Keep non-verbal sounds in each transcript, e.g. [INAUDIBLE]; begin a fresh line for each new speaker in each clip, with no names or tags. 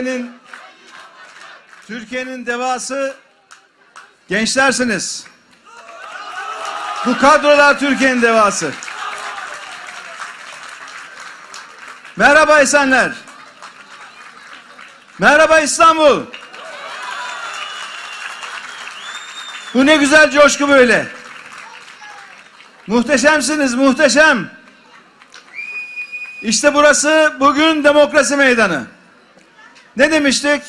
Türkiye'nin Türkiye'nin devası gençlersiniz. Bu kadrolar Türkiye'nin devası. Merhaba Esenler. Merhaba İstanbul. Bu ne güzel coşku böyle. Muhteşemsiniz, muhteşem. İşte burası bugün demokrasi meydanı. Ne demiştik?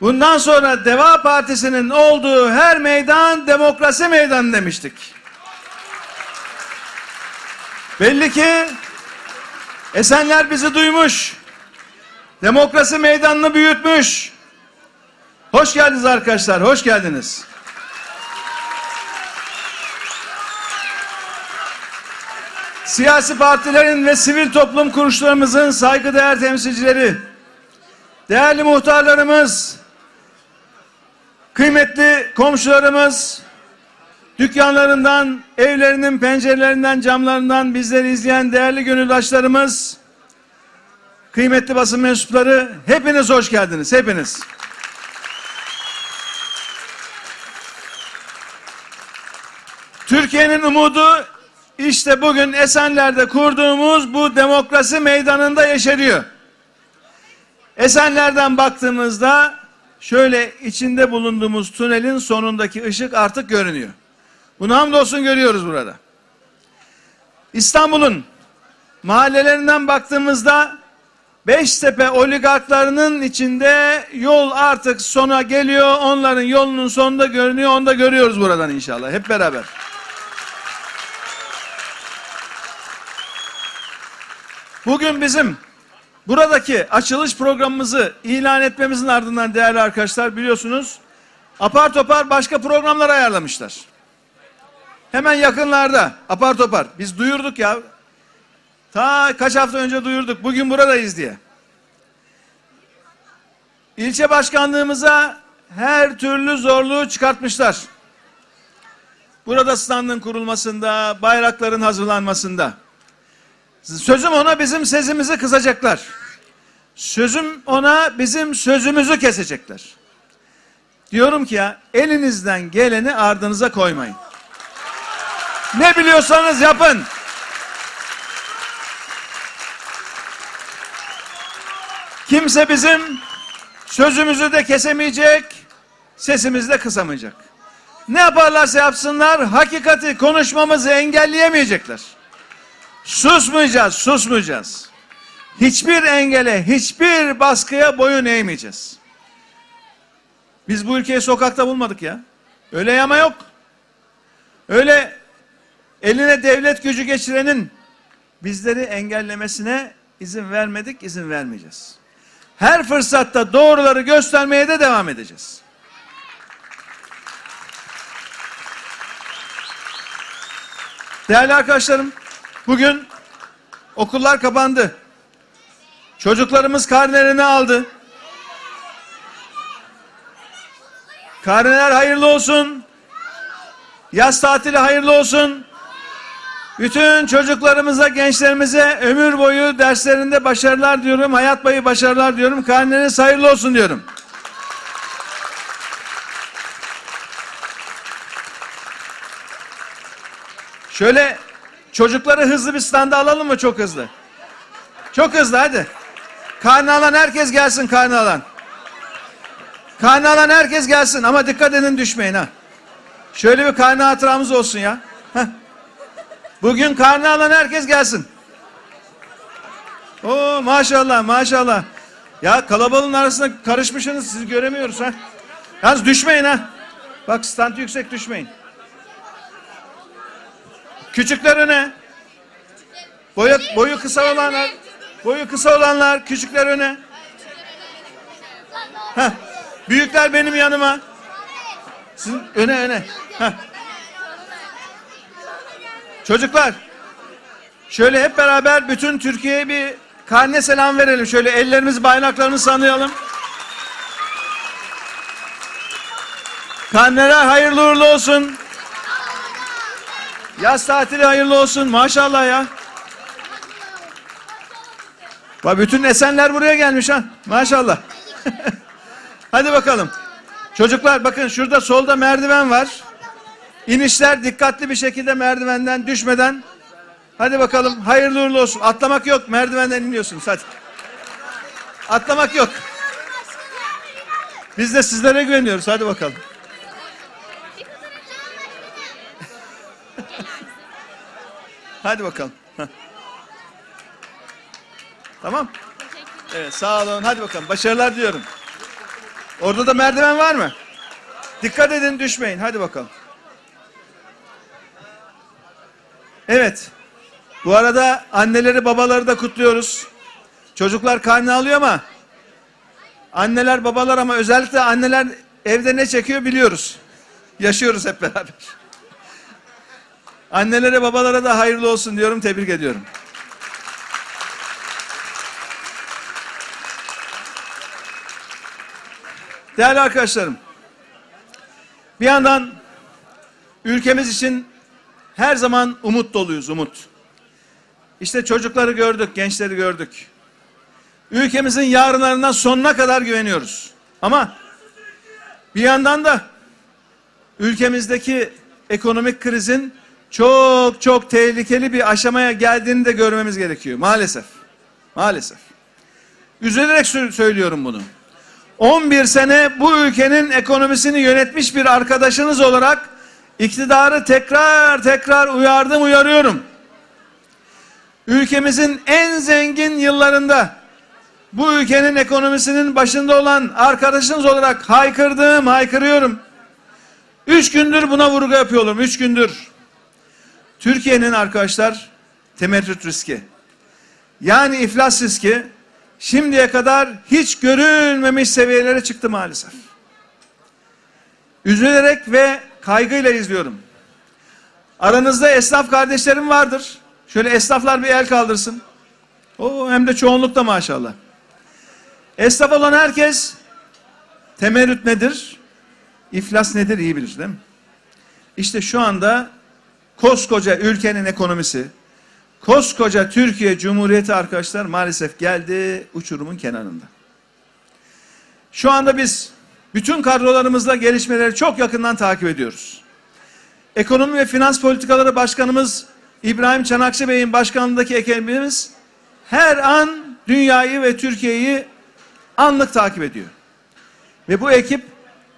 Bundan sonra Deva Partisi'nin olduğu her meydan demokrasi meydanı demiştik. Belli ki Esenler bizi duymuş. Demokrasi meydanını büyütmüş. Hoş geldiniz arkadaşlar, hoş geldiniz. Siyasi partilerin ve sivil toplum kuruluşlarımızın saygıdeğer temsilcileri, değerli muhtarlarımız, kıymetli komşularımız, dükkanlarından, evlerinin pencerelerinden, camlarından bizleri izleyen değerli gönüldaşlarımız, kıymetli basın mensupları, hepiniz hoş geldiniz, hepiniz. Türkiye'nin umudu işte bugün Esenler'de kurduğumuz bu demokrasi meydanında yeşeriyor. Esenler'den baktığımızda şöyle içinde bulunduğumuz tünelin sonundaki ışık artık görünüyor. Bunu hamdolsun görüyoruz burada. İstanbul'un mahallelerinden baktığımızda Beştepe oligarklarının içinde yol artık sona geliyor. Onların yolunun sonunda görünüyor. Onu da görüyoruz buradan inşallah hep beraber. Bugün bizim buradaki açılış programımızı ilan etmemizin ardından değerli arkadaşlar biliyorsunuz apar topar başka programlar ayarlamışlar. Hemen yakınlarda apar topar. Biz duyurduk ya. Ta kaç hafta önce duyurduk. Bugün buradayız diye. İlçe başkanlığımıza her türlü zorluğu çıkartmışlar. Burada standın kurulmasında, bayrakların hazırlanmasında. Sözüm ona bizim sesimizi kısacaklar. Sözüm ona bizim sözümüzü kesecekler. Diyorum ki ya elinizden geleni ardınıza koymayın. Ne biliyorsanız yapın. Kimse bizim sözümüzü de kesemeyecek, sesimizi de kısamayacak. Ne yaparlarsa yapsınlar hakikati konuşmamızı engelleyemeyecekler. Susmayacağız, susmayacağız. Hiçbir engele, hiçbir baskıya boyun eğmeyeceğiz. Biz bu ülkeyi sokakta bulmadık ya. Öyle yama yok. Öyle eline devlet gücü geçirenin bizleri engellemesine izin vermedik, izin vermeyeceğiz. Her fırsatta doğruları göstermeye de devam edeceğiz. Değerli arkadaşlarım, bugün okullar kapandı. Çocuklarımız karnelerini aldı. Karneler hayırlı olsun. Yaz tatili hayırlı olsun. Bütün çocuklarımıza, gençlerimize ömür boyu derslerinde başarılar diyorum. Hayat boyu başarılar diyorum. Karneniz hayırlı olsun diyorum. Şöyle çocukları hızlı bir standa alalım mı? Çok hızlı. Çok hızlı hadi. Karnı alan herkes gelsin karnı alan. Karnı alan herkes gelsin ama dikkat edin düşmeyin ha. Şöyle bir karnı hatıramız olsun ya. Heh. Bugün karnı alan herkes gelsin. Oo maşallah maşallah. Ya kalabalığın arasında karışmışsınız sizi göremiyoruz ha. Yalnız düşmeyin ha. Bak stand yüksek düşmeyin. Küçükler öne. Boyu, boyu kısa olanlar, boyu kısa olanlar, küçükler öne. Heh. Büyükler benim yanıma. Sizin öne öne. Heh. Çocuklar, şöyle hep beraber bütün Türkiye'ye bir karne selam verelim. Şöyle ellerimiz bayraklarını sanıyalım. Karneler hayırlı uğurlu olsun. Yaz tatili hayırlı olsun. Maşallah ya. Bak bütün Esenler buraya gelmiş ha. Maşallah. [LAUGHS] Hadi bakalım. Çocuklar bakın şurada solda merdiven var. İnişler dikkatli bir şekilde merdivenden düşmeden. Hadi bakalım hayırlı uğurlu olsun. Atlamak yok merdivenden iniyorsunuz hadi. Atlamak yok. Biz de sizlere güveniyoruz hadi bakalım. Hadi bakalım. Tamam. Evet sağ olun hadi bakalım başarılar diyorum. Orada da merdiven var mı? Dikkat edin düşmeyin hadi bakalım. Evet. Bu arada anneleri babaları da kutluyoruz. Çocuklar karnı alıyor ama anneler babalar ama özellikle anneler evde ne çekiyor biliyoruz. Yaşıyoruz hep beraber. Annelere babalara da hayırlı olsun diyorum tebrik ediyorum. Değerli arkadaşlarım, bir yandan ülkemiz için her zaman umut doluyuz, umut. İşte çocukları gördük, gençleri gördük. Ülkemizin yarınlarından sonuna kadar güveniyoruz. Ama bir yandan da ülkemizdeki ekonomik krizin çok çok tehlikeli bir aşamaya geldiğini de görmemiz gerekiyor. Maalesef. Maalesef. Üzülerek söylüyorum bunu. 11 sene bu ülkenin ekonomisini yönetmiş bir arkadaşınız olarak iktidarı tekrar tekrar uyardım uyarıyorum. Ülkemizin en zengin yıllarında bu ülkenin ekonomisinin başında olan arkadaşınız olarak haykırdım, haykırıyorum. Üç gündür buna vurgu yapıyorum, üç gündür. Türkiye'nin arkadaşlar temerrüt riski. Yani iflas riski şimdiye kadar hiç görülmemiş seviyelere çıktı maalesef. Üzülerek ve kaygıyla izliyorum. Aranızda esnaf kardeşlerim vardır. Şöyle esnaflar bir el kaldırsın. O hem de çoğunlukta maşallah. Esnaf olan herkes temerrüt nedir? İflas nedir iyi bilir değil mi? İşte şu anda koskoca ülkenin ekonomisi, koskoca Türkiye Cumhuriyeti arkadaşlar maalesef geldi uçurumun kenarında. Şu anda biz bütün kadrolarımızla gelişmeleri çok yakından takip ediyoruz. Ekonomi ve Finans Politikaları Başkanımız İbrahim Çanakçı Bey'in başkanlığındaki ekibimiz her an dünyayı ve Türkiye'yi anlık takip ediyor. Ve bu ekip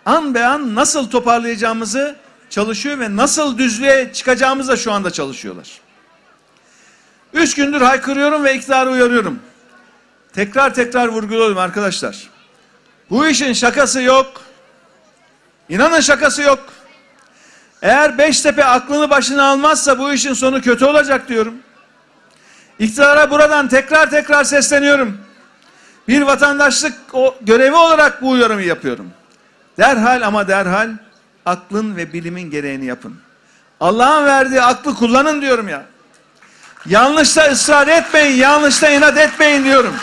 an be an nasıl toparlayacağımızı çalışıyor ve nasıl düzlüğe çıkacağımızı da şu anda çalışıyorlar. Üç gündür haykırıyorum ve iktidarı uyarıyorum. Tekrar tekrar vurguluyorum arkadaşlar. Bu işin şakası yok. İnanın şakası yok. Eğer Beştepe aklını başına almazsa bu işin sonu kötü olacak diyorum. İktidara buradan tekrar tekrar sesleniyorum. Bir vatandaşlık görevi olarak bu uyarımı yapıyorum. Derhal ama derhal aklın ve bilimin gereğini yapın. Allah'ın verdiği aklı kullanın diyorum ya. Yanlışta ısrar etmeyin, yanlışta inat etmeyin diyorum.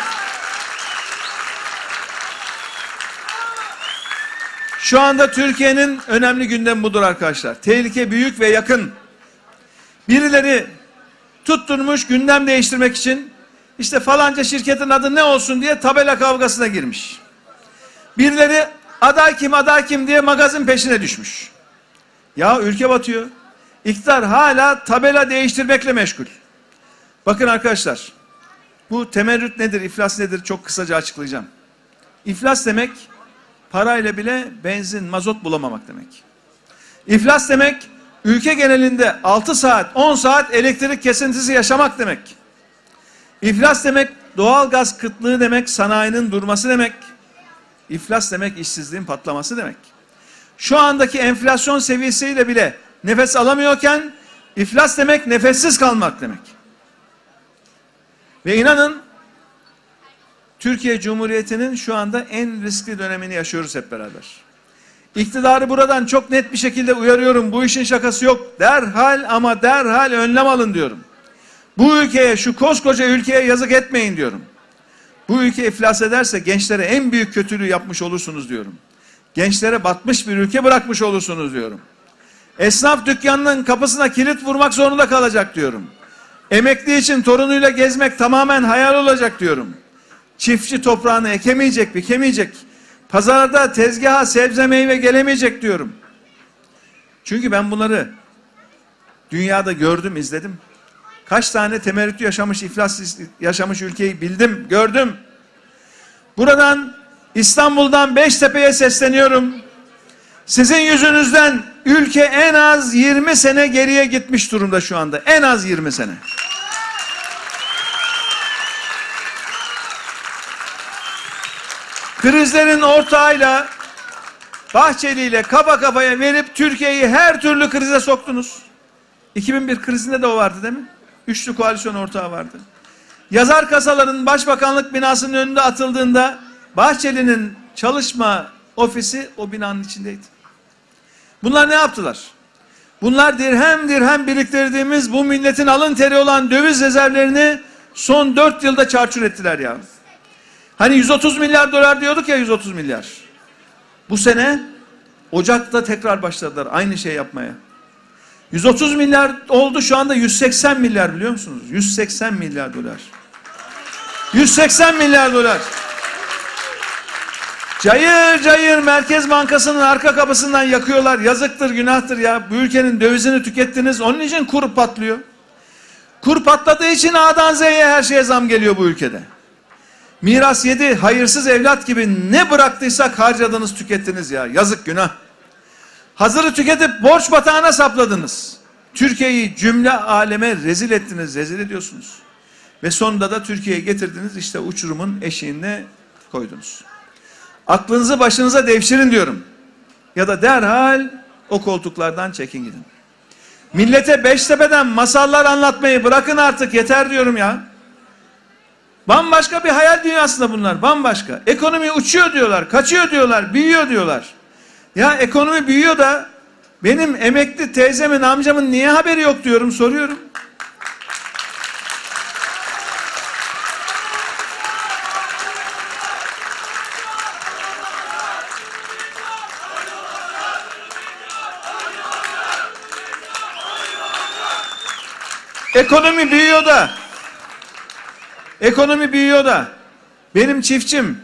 Şu anda Türkiye'nin önemli gündemi budur arkadaşlar. Tehlike büyük ve yakın. Birileri tutturmuş gündem değiştirmek için işte falanca şirketin adı ne olsun diye tabela kavgasına girmiş. Birileri aday kim aday kim diye magazin peşine düşmüş. Ya ülke batıyor. İktidar hala tabela değiştirmekle meşgul. Bakın arkadaşlar bu temerrüt nedir, iflas nedir çok kısaca açıklayacağım. İflas demek parayla bile benzin, mazot bulamamak demek. İflas demek ülke genelinde 6 saat, 10 saat elektrik kesintisi yaşamak demek. İflas demek doğal gaz kıtlığı demek, sanayinin durması demek. İflas demek işsizliğin patlaması demek. Şu andaki enflasyon seviyesiyle bile nefes alamıyorken iflas demek nefessiz kalmak demek. Ve inanın Türkiye Cumhuriyeti'nin şu anda en riskli dönemini yaşıyoruz hep beraber. İktidarı buradan çok net bir şekilde uyarıyorum. Bu işin şakası yok. Derhal ama derhal önlem alın diyorum. Bu ülkeye, şu koskoca ülkeye yazık etmeyin diyorum. Bu ülke iflas ederse gençlere en büyük kötülüğü yapmış olursunuz diyorum. Gençlere batmış bir ülke bırakmış olursunuz diyorum. Esnaf dükkanının kapısına kilit vurmak zorunda kalacak diyorum. Emekli için torunuyla gezmek tamamen hayal olacak diyorum. Çiftçi toprağını ekemeyecek, bikemeyecek. Pazarda tezgaha sebze meyve gelemeyecek diyorum. Çünkü ben bunları dünyada gördüm, izledim. Kaç tane temerrütü yaşamış, iflas yaşamış ülkeyi bildim, gördüm. Buradan İstanbul'dan Beştepe'ye sesleniyorum. Sizin yüzünüzden ülke en az 20 sene geriye gitmiş durumda şu anda. En az 20 sene. Krizlerin ortağıyla Bahçeli ile kafa kafaya verip Türkiye'yi her türlü krize soktunuz. 2001 krizinde de o vardı değil mi? Üçlü koalisyon ortağı vardı. Yazar kasaların başbakanlık binasının önünde atıldığında Bahçeli'nin çalışma ofisi o binanın içindeydi. Bunlar ne yaptılar? Bunlar dirhem dirhem biriktirdiğimiz bu milletin alın teri olan döviz rezervlerini son dört yılda çarçur ettiler ya. Hani 130 milyar dolar diyorduk ya 130 milyar. Bu sene Ocak'ta tekrar başladılar aynı şey yapmaya. 130 milyar oldu şu anda 180 milyar biliyor musunuz? 180 milyar dolar. 180 milyar dolar. Cayır cayır Merkez Bankası'nın arka kapısından yakıyorlar. Yazıktır, günahtır ya. Bu ülkenin dövizini tükettiniz. Onun için kur patlıyor. Kur patladığı için A'dan Z'ye her şeye zam geliyor bu ülkede. Miras yedi, hayırsız evlat gibi ne bıraktıysak harcadınız, tükettiniz ya. Yazık, günah. Hazırı tüketip borç batağına sapladınız. Türkiye'yi cümle aleme rezil ettiniz, rezil ediyorsunuz. Ve sonunda da Türkiye'ye getirdiniz, işte uçurumun eşiğine koydunuz. Aklınızı başınıza devşirin diyorum. Ya da derhal o koltuklardan çekin gidin. Millete Beştepe'den masallar anlatmayı bırakın artık yeter diyorum ya. Bambaşka bir hayal dünyasında bunlar. Bambaşka. Ekonomi uçuyor diyorlar, kaçıyor diyorlar, büyüyor diyorlar. Ya ekonomi büyüyor da benim emekli teyzemin, amcamın niye haberi yok diyorum, soruyorum. Ekonomi büyüyor da ekonomi büyüyor da benim çiftçim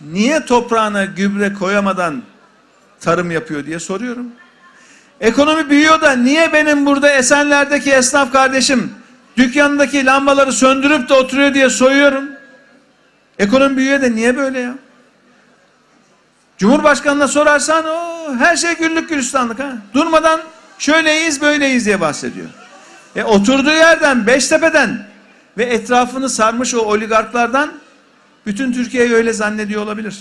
niye toprağına gübre koyamadan tarım yapıyor diye soruyorum. Ekonomi büyüyor da niye benim burada Esenler'deki esnaf kardeşim dükkanındaki lambaları söndürüp de oturuyor diye soruyorum. Ekonomi büyüyor da niye böyle ya? Cumhurbaşkanına sorarsan o her şey güllük gülistanlık ha. Durmadan şöyleyiz böyleyiz diye bahsediyor. E oturduğu yerden Beştepe'den ve etrafını sarmış o oligarklardan bütün Türkiye'yi öyle zannediyor olabilir.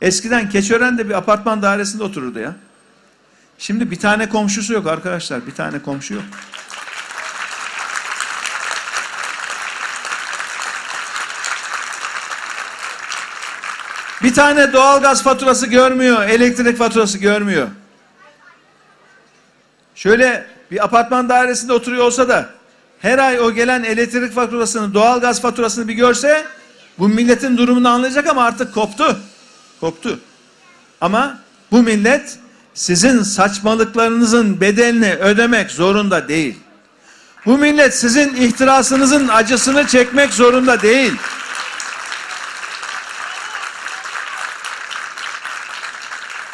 Eskiden Keçören'de bir apartman dairesinde otururdu ya. Şimdi bir tane komşusu yok arkadaşlar. Bir tane komşu yok. Bir tane doğalgaz faturası görmüyor, elektrik faturası görmüyor. Şöyle bir apartman dairesinde oturuyor olsa da her ay o gelen elektrik faturasını, doğalgaz faturasını bir görse bu milletin durumunu anlayacak ama artık koptu. Koptu. Ama bu millet sizin saçmalıklarınızın bedelini ödemek zorunda değil. Bu millet sizin ihtirasınızın acısını çekmek zorunda değil.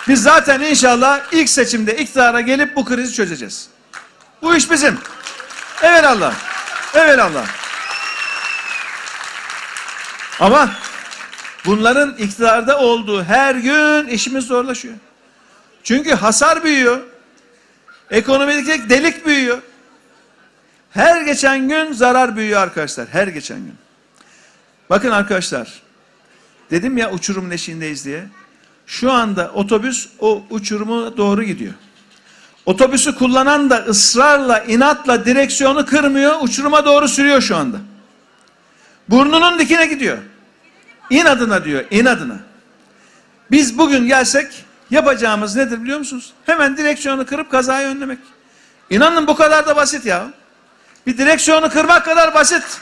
Biz zaten inşallah ilk seçimde iktidara gelip bu krizi çözeceğiz. Bu iş bizim. Evet Allah. Evet Allah. Ama bunların iktidarda olduğu her gün işimiz zorlaşıyor. Çünkü hasar büyüyor. Ekonomideki delik büyüyor. Her geçen gün zarar büyüyor arkadaşlar. Her geçen gün. Bakın arkadaşlar. Dedim ya uçurumun eşiğindeyiz diye. Şu anda otobüs o uçurumu doğru gidiyor. Otobüsü kullanan da ısrarla, inatla direksiyonu kırmıyor, uçuruma doğru sürüyor şu anda. Burnunun dikine gidiyor. İnadına diyor, inadına. Biz bugün gelsek yapacağımız nedir biliyor musunuz? Hemen direksiyonu kırıp kazayı önlemek. İnanın bu kadar da basit ya. Bir direksiyonu kırmak kadar basit.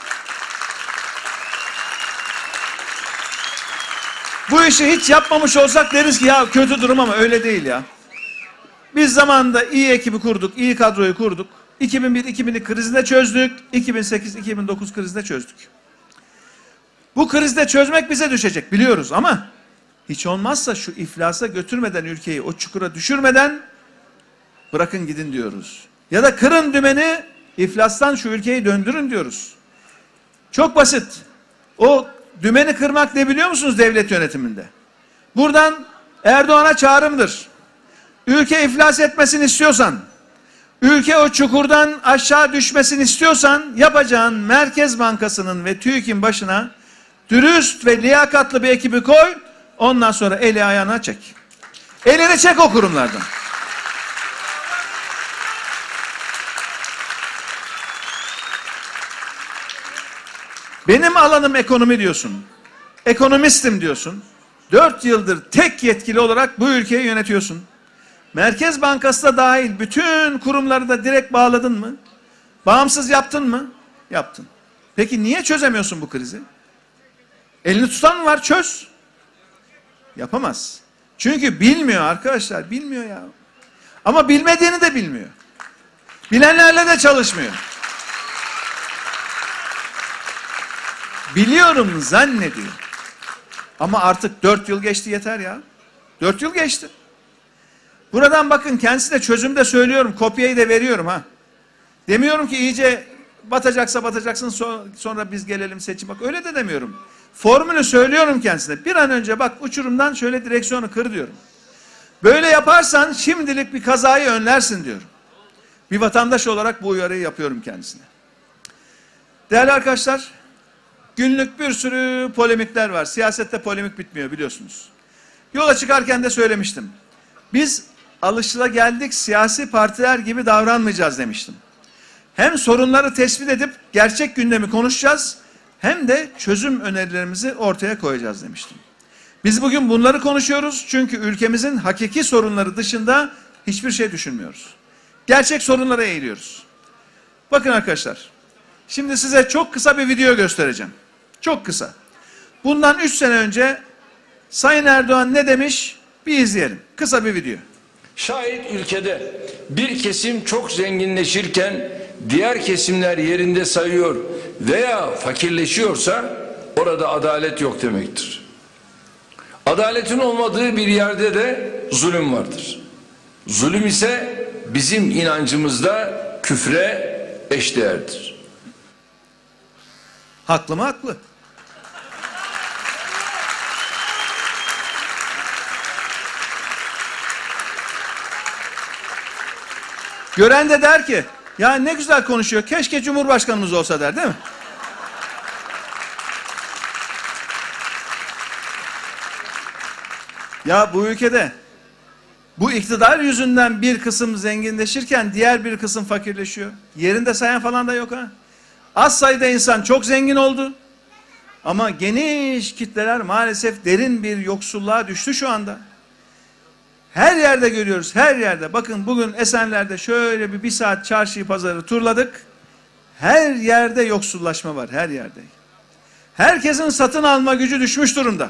Bu işi hiç yapmamış olsak deriz ki ya kötü durum ama öyle değil ya. Biz zamanında iyi ekibi kurduk, iyi kadroyu kurduk. 2001-2002 krizinde çözdük, 2008-2009 krizinde çözdük. Bu krizde çözmek bize düşecek biliyoruz ama hiç olmazsa şu iflasa götürmeden ülkeyi o çukura düşürmeden bırakın gidin diyoruz. Ya da kırın dümeni iflastan şu ülkeyi döndürün diyoruz. Çok basit. O dümeni kırmak ne biliyor musunuz devlet yönetiminde? Buradan Erdoğan'a çağrımdır. Ülke iflas etmesini istiyorsan, ülke o çukurdan aşağı düşmesini istiyorsan yapacağın Merkez Bankası'nın ve TÜİK'in başına dürüst ve liyakatlı bir ekibi koy. Ondan sonra eli ayağına çek. Elini çek o kurumlardan. Benim alanım ekonomi diyorsun. Ekonomistim diyorsun. Dört yıldır tek yetkili olarak bu ülkeyi yönetiyorsun. Merkez Bankası da dahil bütün kurumları da direkt bağladın mı? Bağımsız yaptın mı? Yaptın. Peki niye çözemiyorsun bu krizi? Elini tutan var? Çöz. Yapamaz. Çünkü bilmiyor arkadaşlar. Bilmiyor ya. Ama bilmediğini de bilmiyor. Bilenlerle de çalışmıyor. Biliyorum zannediyor. Ama artık dört yıl geçti yeter ya. Dört yıl geçti. Buradan bakın kendisi de çözümde söylüyorum. Kopyayı da veriyorum ha. Demiyorum ki iyice batacaksa batacaksın sonra biz gelelim seçim. Bak öyle de demiyorum. Formülü söylüyorum kendisine. Bir an önce bak uçurumdan şöyle direksiyonu kır diyorum. Böyle yaparsan şimdilik bir kazayı önlersin diyorum. Bir vatandaş olarak bu uyarıyı yapıyorum kendisine. Değerli arkadaşlar, günlük bir sürü polemikler var. Siyasette polemik bitmiyor biliyorsunuz. Yola çıkarken de söylemiştim. Biz alışılageldik siyasi partiler gibi davranmayacağız demiştim. Hem sorunları tespit edip gerçek gündemi konuşacağız hem de çözüm önerilerimizi ortaya koyacağız demiştim. Biz bugün bunları konuşuyoruz çünkü ülkemizin hakiki sorunları dışında hiçbir şey düşünmüyoruz. Gerçek sorunlara eğiliyoruz. Bakın arkadaşlar, şimdi size çok kısa bir video göstereceğim. Çok kısa. Bundan üç sene önce Sayın Erdoğan ne demiş bir izleyelim. Kısa bir video.
Şayet ülkede bir kesim çok zenginleşirken diğer kesimler yerinde sayıyor veya fakirleşiyorsa orada adalet yok demektir. Adaletin olmadığı bir yerde de zulüm vardır. Zulüm ise bizim inancımızda küfre eşdeğerdir.
Haklı mı? Haklı. Gören de der ki ya ne güzel konuşuyor keşke Cumhurbaşkanımız olsa der değil mi? Ya bu ülkede bu iktidar yüzünden bir kısım zenginleşirken diğer bir kısım fakirleşiyor. Yerinde sayan falan da yok ha. Az sayıda insan çok zengin oldu. Ama geniş kitleler maalesef derin bir yoksulluğa düştü şu anda. Her yerde görüyoruz, her yerde. Bakın bugün Esenler'de şöyle bir bir saat çarşıyı pazarı turladık. Her yerde yoksullaşma var, her yerde. Herkesin satın alma gücü düşmüş durumda.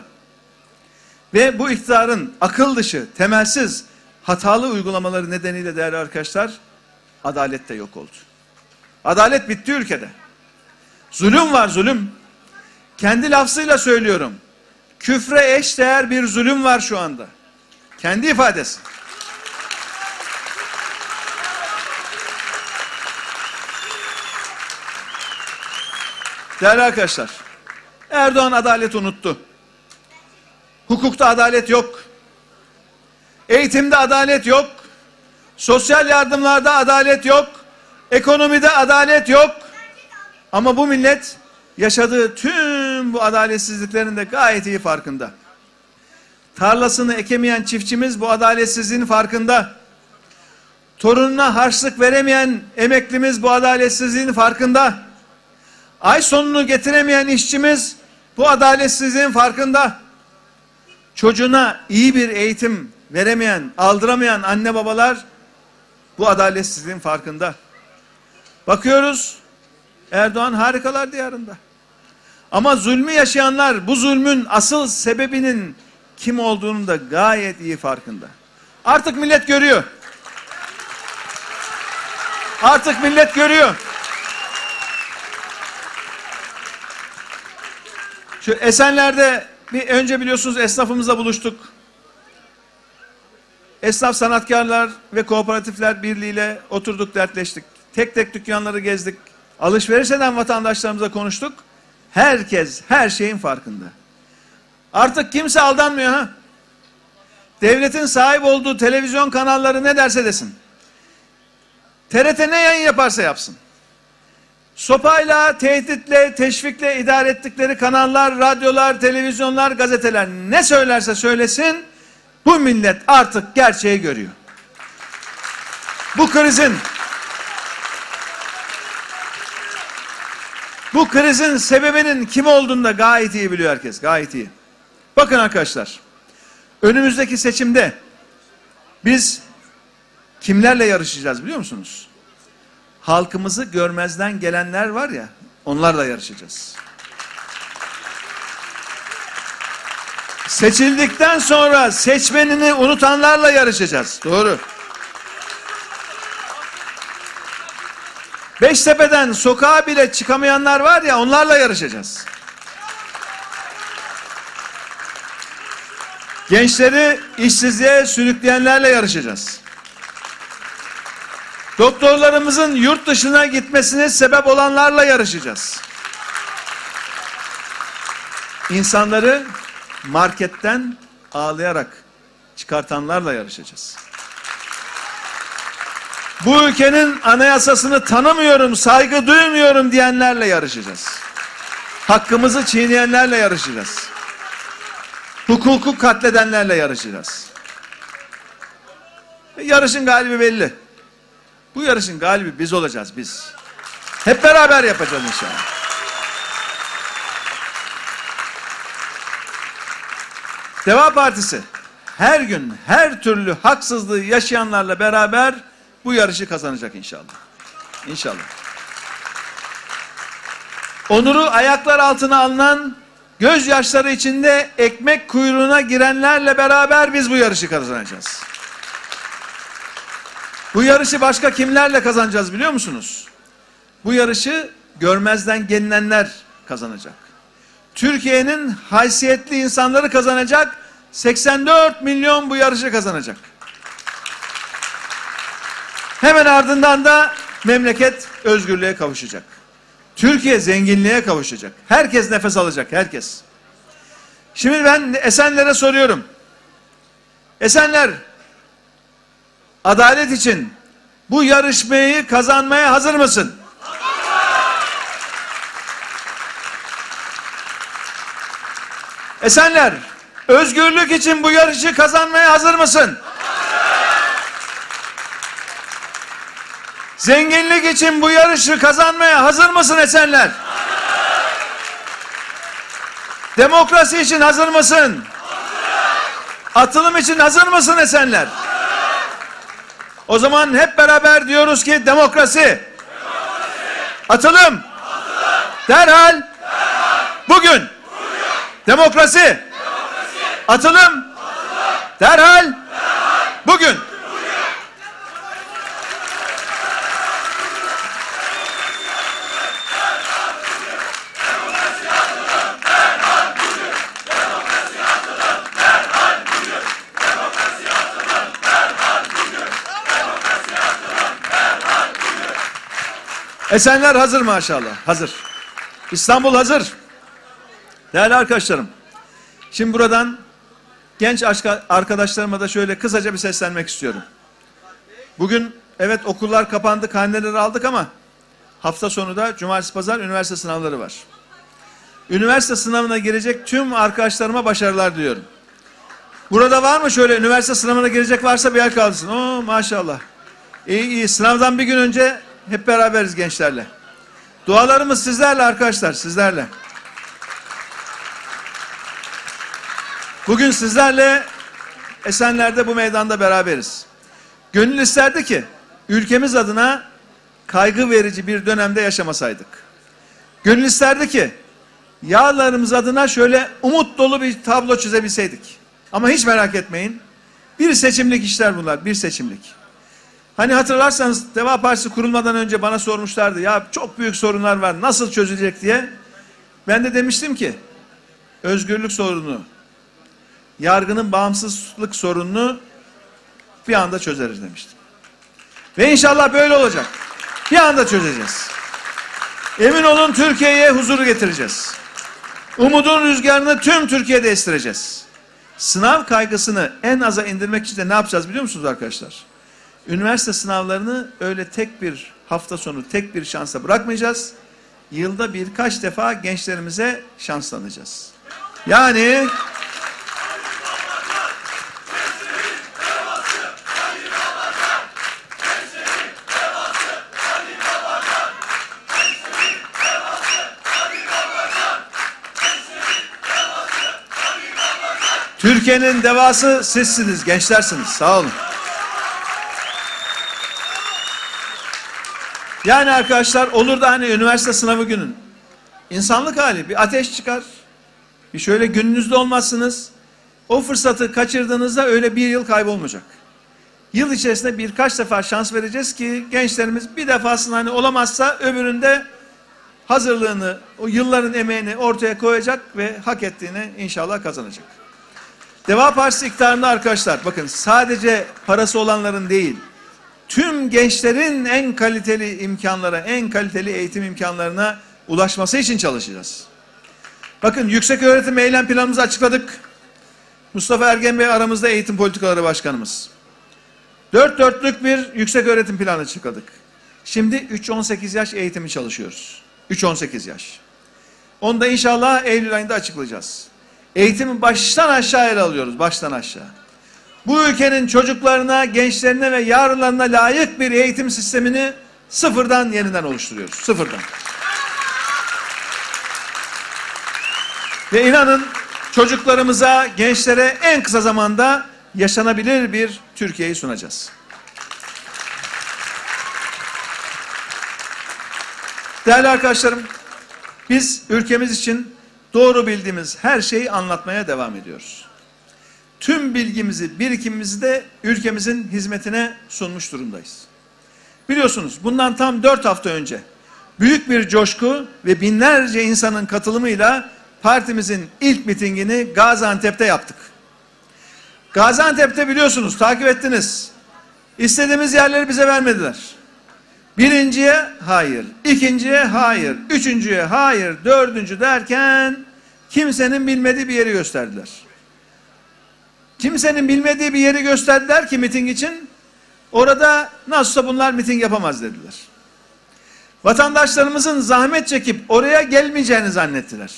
Ve bu iktidarın akıl dışı, temelsiz, hatalı uygulamaları nedeniyle değerli arkadaşlar, adalet de yok oldu. Adalet bitti ülkede. Zulüm var zulüm. Kendi lafzıyla söylüyorum. Küfre eş değer bir zulüm var şu anda. Kendi ifadesi. Değerli arkadaşlar, Erdoğan adalet unuttu. Hukukta adalet yok. Eğitimde adalet yok. Sosyal yardımlarda adalet yok. Ekonomide adalet yok. Ama bu millet yaşadığı tüm bu adaletsizliklerin de gayet iyi farkında. Tarlasını ekemeyen çiftçimiz bu adaletsizliğin farkında. Torununa harçlık veremeyen emeklimiz bu adaletsizliğin farkında. Ay sonunu getiremeyen işçimiz bu adaletsizliğin farkında. Çocuğuna iyi bir eğitim veremeyen, aldıramayan anne babalar bu adaletsizliğin farkında. Bakıyoruz Erdoğan harikalar diyarında. Ama zulmü yaşayanlar bu zulmün asıl sebebinin kim olduğunu da gayet iyi farkında. Artık millet görüyor. Artık millet görüyor. Şu Esenler'de bir önce biliyorsunuz esnafımızla buluştuk. Esnaf Sanatkarlar ve Kooperatifler Birliği'yle oturduk, dertleştik. Tek tek dükkanları gezdik. Alışveriş eden vatandaşlarımıza konuştuk. Herkes her şeyin farkında. Artık kimse aldanmıyor ha. Devletin sahip olduğu televizyon kanalları ne derse desin. TRT ne yayın yaparsa yapsın. Sopayla, tehditle, teşvikle idare ettikleri kanallar, radyolar, televizyonlar, gazeteler ne söylerse söylesin bu millet artık gerçeği görüyor. Bu krizin bu krizin sebebinin kim olduğunu da gayet iyi biliyor herkes. Gayet iyi. Bakın arkadaşlar. Önümüzdeki seçimde biz kimlerle yarışacağız biliyor musunuz? Halkımızı görmezden gelenler var ya onlarla yarışacağız. Seçildikten sonra seçmenini unutanlarla yarışacağız. Doğru. Beştepe'den sokağa bile çıkamayanlar var ya onlarla yarışacağız. Gençleri işsizliğe sürükleyenlerle yarışacağız. Doktorlarımızın yurt dışına gitmesine sebep olanlarla yarışacağız. İnsanları marketten ağlayarak çıkartanlarla yarışacağız. Bu ülkenin anayasasını tanımıyorum, saygı duymuyorum diyenlerle yarışacağız. Hakkımızı çiğneyenlerle yarışacağız. Hukuku katledenlerle yarışacağız. Ve yarışın galibi belli. Bu yarışın galibi biz olacağız biz. Hep beraber yapacağız inşallah. Deva Partisi her gün her türlü haksızlığı yaşayanlarla beraber bu yarışı kazanacak inşallah. İnşallah. Onuru ayaklar altına alınan gözyaşları içinde ekmek kuyruğuna girenlerle beraber biz bu yarışı kazanacağız. Bu yarışı başka kimlerle kazanacağız biliyor musunuz? Bu yarışı görmezden gelinenler kazanacak. Türkiye'nin haysiyetli insanları kazanacak. 84 milyon bu yarışı kazanacak. Hemen ardından da memleket özgürlüğe kavuşacak. Türkiye zenginliğe kavuşacak. Herkes nefes alacak, herkes. Şimdi ben Esenler'e soruyorum. Esenler, adalet için bu yarışmayı kazanmaya hazır mısın? Esenler, özgürlük için bu yarışı kazanmaya hazır mısın? Zenginlik için bu yarışı kazanmaya hazır mısın Esenler? Demokrasi için hazır mısın? Atılım için hazır mısın Esenler? O zaman hep beraber diyoruz ki demokrasi. Atılım. Derhal. Bugün. Demokrasi. Atılım. Derhal. Bugün. Esenler hazır maşallah. Hazır. İstanbul hazır. Değerli arkadaşlarım. Şimdi buradan genç arkadaşlarıma da şöyle kısaca bir seslenmek istiyorum. Bugün evet okullar kapandı, karneleri aldık ama hafta sonu da cumartesi pazar üniversite sınavları var. Üniversite sınavına girecek tüm arkadaşlarıma başarılar diliyorum. Burada var mı şöyle üniversite sınavına girecek varsa bir el kaldırsın. Oo maşallah. İyi iyi. Sınavdan bir gün önce hep beraberiz gençlerle. Dualarımız sizlerle arkadaşlar, sizlerle. Bugün sizlerle Esenler'de bu meydanda beraberiz. Gönül isterdi ki ülkemiz adına kaygı verici bir dönemde yaşamasaydık. Gönül isterdi ki yağlarımız adına şöyle umut dolu bir tablo çizebilseydik. Ama hiç merak etmeyin. Bir seçimlik işler bunlar, bir seçimlik. Hani hatırlarsanız Deva Partisi kurulmadan önce bana sormuşlardı ya çok büyük sorunlar var nasıl çözülecek diye. Ben de demiştim ki özgürlük sorunu, yargının bağımsızlık sorununu bir anda çözeriz demiştim. Ve inşallah böyle olacak. Bir anda çözeceğiz. Emin olun Türkiye'ye huzuru getireceğiz. Umudun rüzgarını tüm Türkiye'de estireceğiz. Sınav kaygısını en aza indirmek için de ne yapacağız biliyor musunuz arkadaşlar? Üniversite sınavlarını öyle tek bir hafta sonu, tek bir şansa bırakmayacağız. Yılda birkaç defa gençlerimize şans tanıyacağız. Yani Türkiye'nin devası sizsiniz, gençlersiniz. Sağ olun. Yani arkadaşlar olur da hani üniversite sınavı günün insanlık hali bir ateş çıkar. Bir şöyle gününüzde olmazsınız. O fırsatı kaçırdığınızda öyle bir yıl kaybolmayacak. Yıl içerisinde birkaç defa şans vereceğiz ki gençlerimiz bir defasında hani olamazsa öbüründe hazırlığını, o yılların emeğini ortaya koyacak ve hak ettiğini inşallah kazanacak. Deva Partisi iktidarında arkadaşlar bakın sadece parası olanların değil, tüm gençlerin en kaliteli imkanlara, en kaliteli eğitim imkanlarına ulaşması için çalışacağız. Bakın yüksek öğretim eylem planımızı açıkladık. Mustafa Ergen Bey aramızda eğitim politikaları başkanımız. Dört dörtlük bir yüksek öğretim planı açıkladık. Şimdi 3-18 yaş eğitimi çalışıyoruz. 3-18 yaş. Onu da inşallah Eylül ayında açıklayacağız. Eğitimi baştan aşağı ele alıyoruz. Baştan aşağı. Bu ülkenin çocuklarına, gençlerine ve yarınlarına layık bir eğitim sistemini sıfırdan yeniden oluşturuyoruz. Sıfırdan. Ve inanın çocuklarımıza, gençlere en kısa zamanda yaşanabilir bir Türkiye'yi sunacağız. Değerli arkadaşlarım, biz ülkemiz için doğru bildiğimiz her şeyi anlatmaya devam ediyoruz. Tüm bilgimizi, birikimimizi de ülkemizin hizmetine sunmuş durumdayız. Biliyorsunuz bundan tam dört hafta önce büyük bir coşku ve binlerce insanın katılımıyla partimizin ilk mitingini Gaziantep'te yaptık. Gaziantep'te biliyorsunuz takip ettiniz. İstediğimiz yerleri bize vermediler. Birinciye hayır, ikinciye hayır, üçüncüye hayır, dördüncü derken kimsenin bilmediği bir yeri gösterdiler. Kimsenin bilmediği bir yeri gösterdiler ki miting için. Orada nasılsa bunlar miting yapamaz dediler. Vatandaşlarımızın zahmet çekip oraya gelmeyeceğini zannettiler.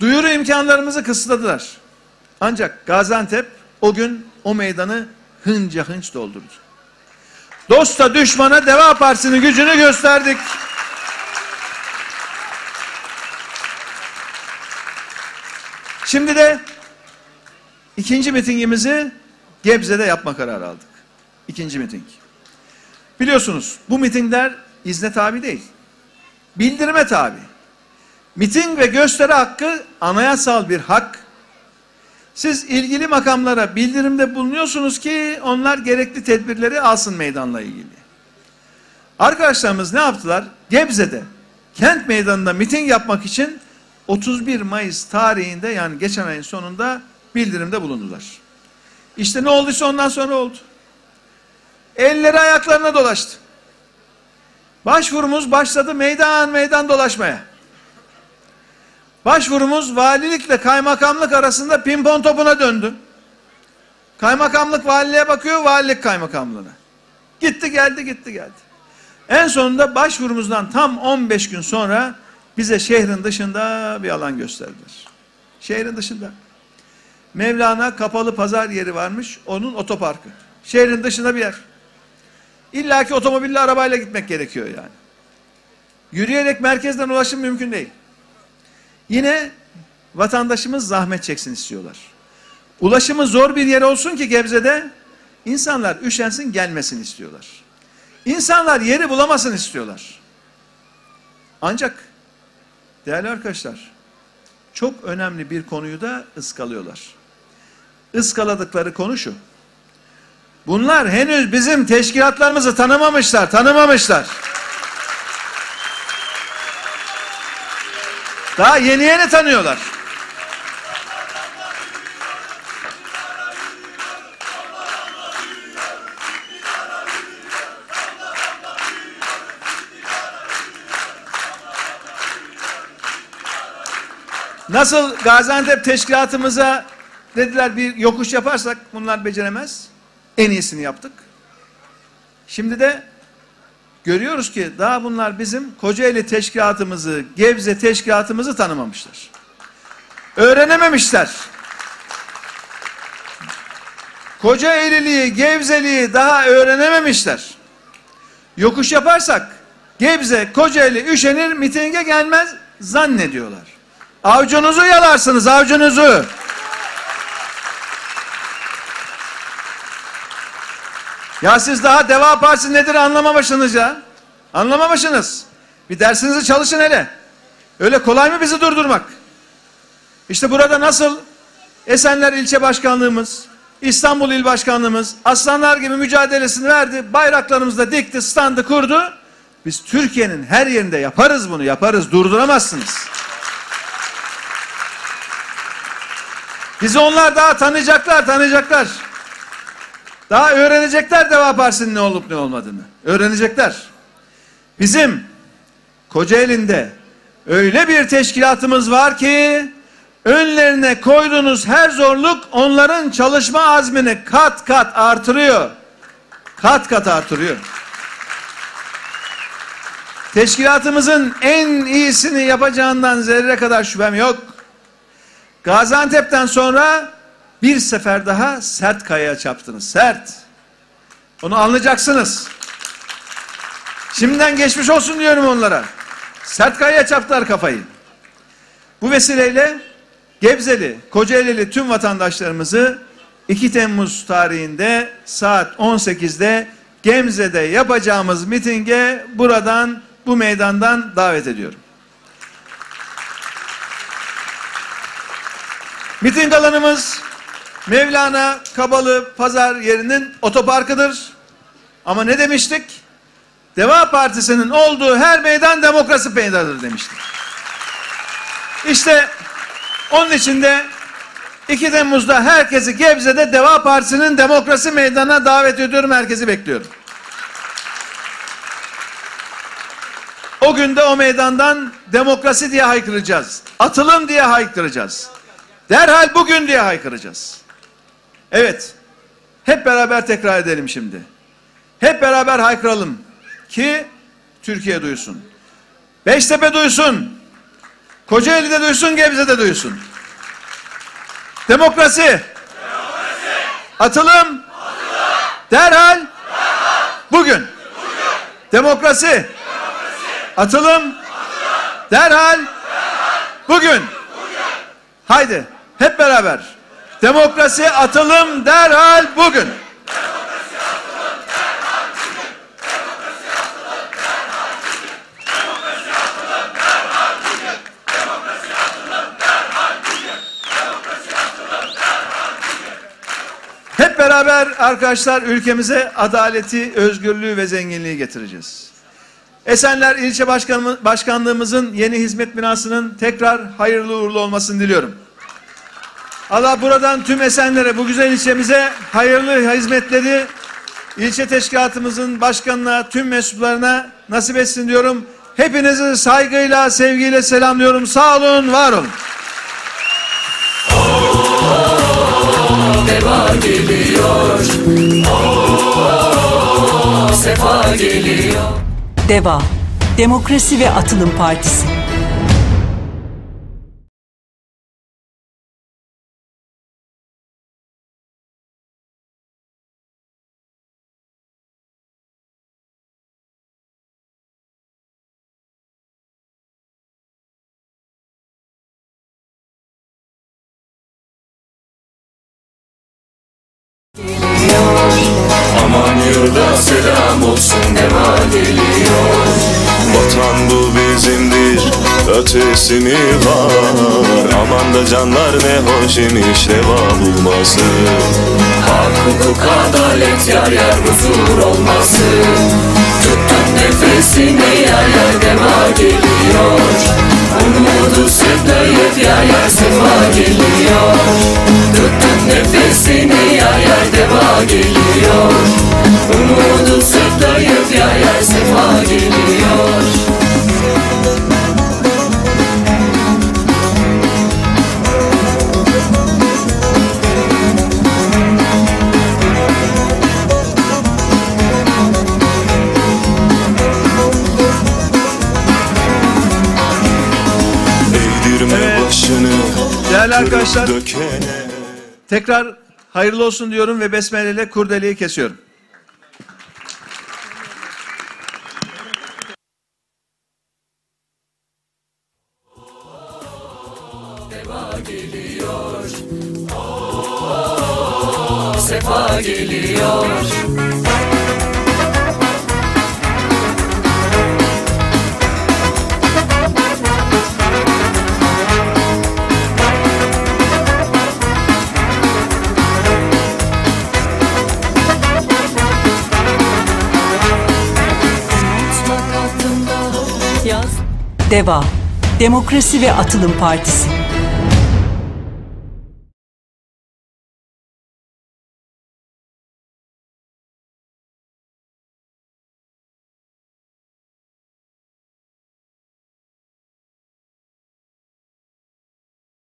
Duyuru imkanlarımızı kısıtladılar. Ancak Gaziantep o gün o meydanı hınca hınç doldurdu. Dosta düşmana Deva Partisi'nin gücünü gösterdik. Şimdi de ikinci mitingimizi Gebze'de yapma kararı aldık. İkinci miting. Biliyorsunuz bu mitingler izne tabi değil. Bildirime tabi. Miting ve gösteri hakkı anayasal bir hak. Siz ilgili makamlara bildirimde bulunuyorsunuz ki onlar gerekli tedbirleri alsın meydanla ilgili. Arkadaşlarımız ne yaptılar? Gebze'de kent meydanında miting yapmak için 31 Mayıs tarihinde yani geçen ayın sonunda bildirimde bulundular. İşte ne olduysa ondan sonra oldu. Elleri ayaklarına dolaştı. Başvurumuz başladı meydan meydan dolaşmaya. Başvurumuz valilikle kaymakamlık arasında pimpon topuna döndü. Kaymakamlık valiliğe bakıyor, valilik kaymakamlığına. Gitti geldi, gitti geldi. En sonunda başvurumuzdan tam 15 gün sonra bize şehrin dışında bir alan gösterdiler. Şehrin dışında. Mevlana kapalı pazar yeri varmış, onun otoparkı. Şehrin dışında bir yer. İlla ki otomobille arabayla gitmek gerekiyor yani. Yürüyerek merkezden ulaşım mümkün değil. Yine vatandaşımız zahmet çeksin istiyorlar. Ulaşımı zor bir yer olsun ki Gebze'de insanlar üşensin gelmesin istiyorlar. İnsanlar yeri bulamasın istiyorlar. Ancak değerli arkadaşlar çok önemli bir konuyu da ıskalıyorlar ıskaladıkları konu şu. Bunlar henüz bizim teşkilatlarımızı tanımamışlar, tanımamışlar. Daha yeni yeni tanıyorlar. Nasıl Gaziantep teşkilatımıza dediler bir yokuş yaparsak bunlar beceremez. En iyisini yaptık. Şimdi de görüyoruz ki daha bunlar bizim Kocaeli teşkilatımızı, Gebze teşkilatımızı tanımamışlar. Öğrenememişler. Kocaeli'liği, Gebzeliği daha öğrenememişler. Yokuş yaparsak Gebze, Kocaeli üşenir, mitinge gelmez zannediyorlar. Avcunuzu yalarsınız, avcunuzu. Ya siz daha Deva Partisi nedir anlamamışsınız ya. Anlamamışsınız. Bir dersinizi çalışın hele. Öyle kolay mı bizi durdurmak? İşte burada nasıl Esenler ilçe başkanlığımız, İstanbul il başkanlığımız aslanlar gibi mücadelesini verdi. Bayraklarımızı da dikti, standı kurdu. Biz Türkiye'nin her yerinde yaparız bunu, yaparız. Durduramazsınız. Bizi onlar daha tanıyacaklar, tanıyacaklar. Daha öğrenecekler Deva Partisi'nin ne olup ne olmadığını. Öğrenecekler. Bizim Kocaeli'nde öyle bir teşkilatımız var ki önlerine koyduğunuz her zorluk onların çalışma azmini kat kat artırıyor. Kat kat artırıyor. Teşkilatımızın en iyisini yapacağından zerre kadar şüphem yok. Gaziantep'ten sonra bir sefer daha sert kayaya çarptınız. Sert. Onu anlayacaksınız. Şimdiden geçmiş olsun diyorum onlara. Sert kayaya çarptılar kafayı. Bu vesileyle Gebzeli, Kocaeli'li tüm vatandaşlarımızı 2 Temmuz tarihinde saat 18'de Gemze'de yapacağımız mitinge buradan bu meydandan davet ediyorum. Miting alanımız Mevlana Kabalı Pazar yerinin otoparkıdır. Ama ne demiştik? Deva Partisi'nin olduğu her meydan demokrasi meydanıdır demiştik. İşte onun için de 2 Temmuz'da herkesi Gebze'de Deva Partisi'nin demokrasi meydanına davet ediyorum. Herkesi bekliyorum. O günde o meydandan demokrasi diye haykıracağız. Atılım diye haykıracağız. Derhal bugün diye haykıracağız. Evet. Hep beraber tekrar edelim şimdi. Hep beraber haykıralım ki Türkiye duysun. Beştepe duysun. Kocaeli'de duysun, Gebze'de duysun. Demokrasi. Demokrasi. Atılım. Atılım. Derhal. Derhal. Bugün. Bugün. Demokrasi. Demokrasi. Atılım. Atılım. Derhal. Derhal. Bugün. Bugün. Haydi hep beraber. Demokrasi atılım derhal bugün. Hep beraber arkadaşlar ülkemize adaleti, özgürlüğü ve zenginliği getireceğiz. Esenler İlçe Başkanlığımızın yeni hizmet binasının tekrar hayırlı uğurlu olmasını diliyorum. Allah buradan tüm Esenlere, bu güzel ilçemize hayırlı hizmetleri ilçe teşkilatımızın başkanına, tüm mensuplarına nasip etsin diyorum. Hepinizi saygıyla, sevgiyle selamlıyorum. Sağ olun, var olun.
Deva geliyor. Sefa geliyor.
DEVA Demokrasi ve Atılım Partisi
olsun deva geliyor
Vatan bu bizimdir ötesi mi var. Aman da canlar ne hoş imiş deva bulması.
Hak hukuk adalet yar yar huzur olmasın Tuttun nefesini yar yar deva geliyor Umudu sevdayıp yar yar sefa geliyor. Tuttun nefesini yar yar deva geliyor. Umudu sevdayıp yar yar sefa geliyor
Değerli arkadaşlar
dökene
tekrar hayırlı olsun diyorum ve besmeleyle kurdeleyi kesiyorum.
DEVA Demokrasi ve Atılım Partisi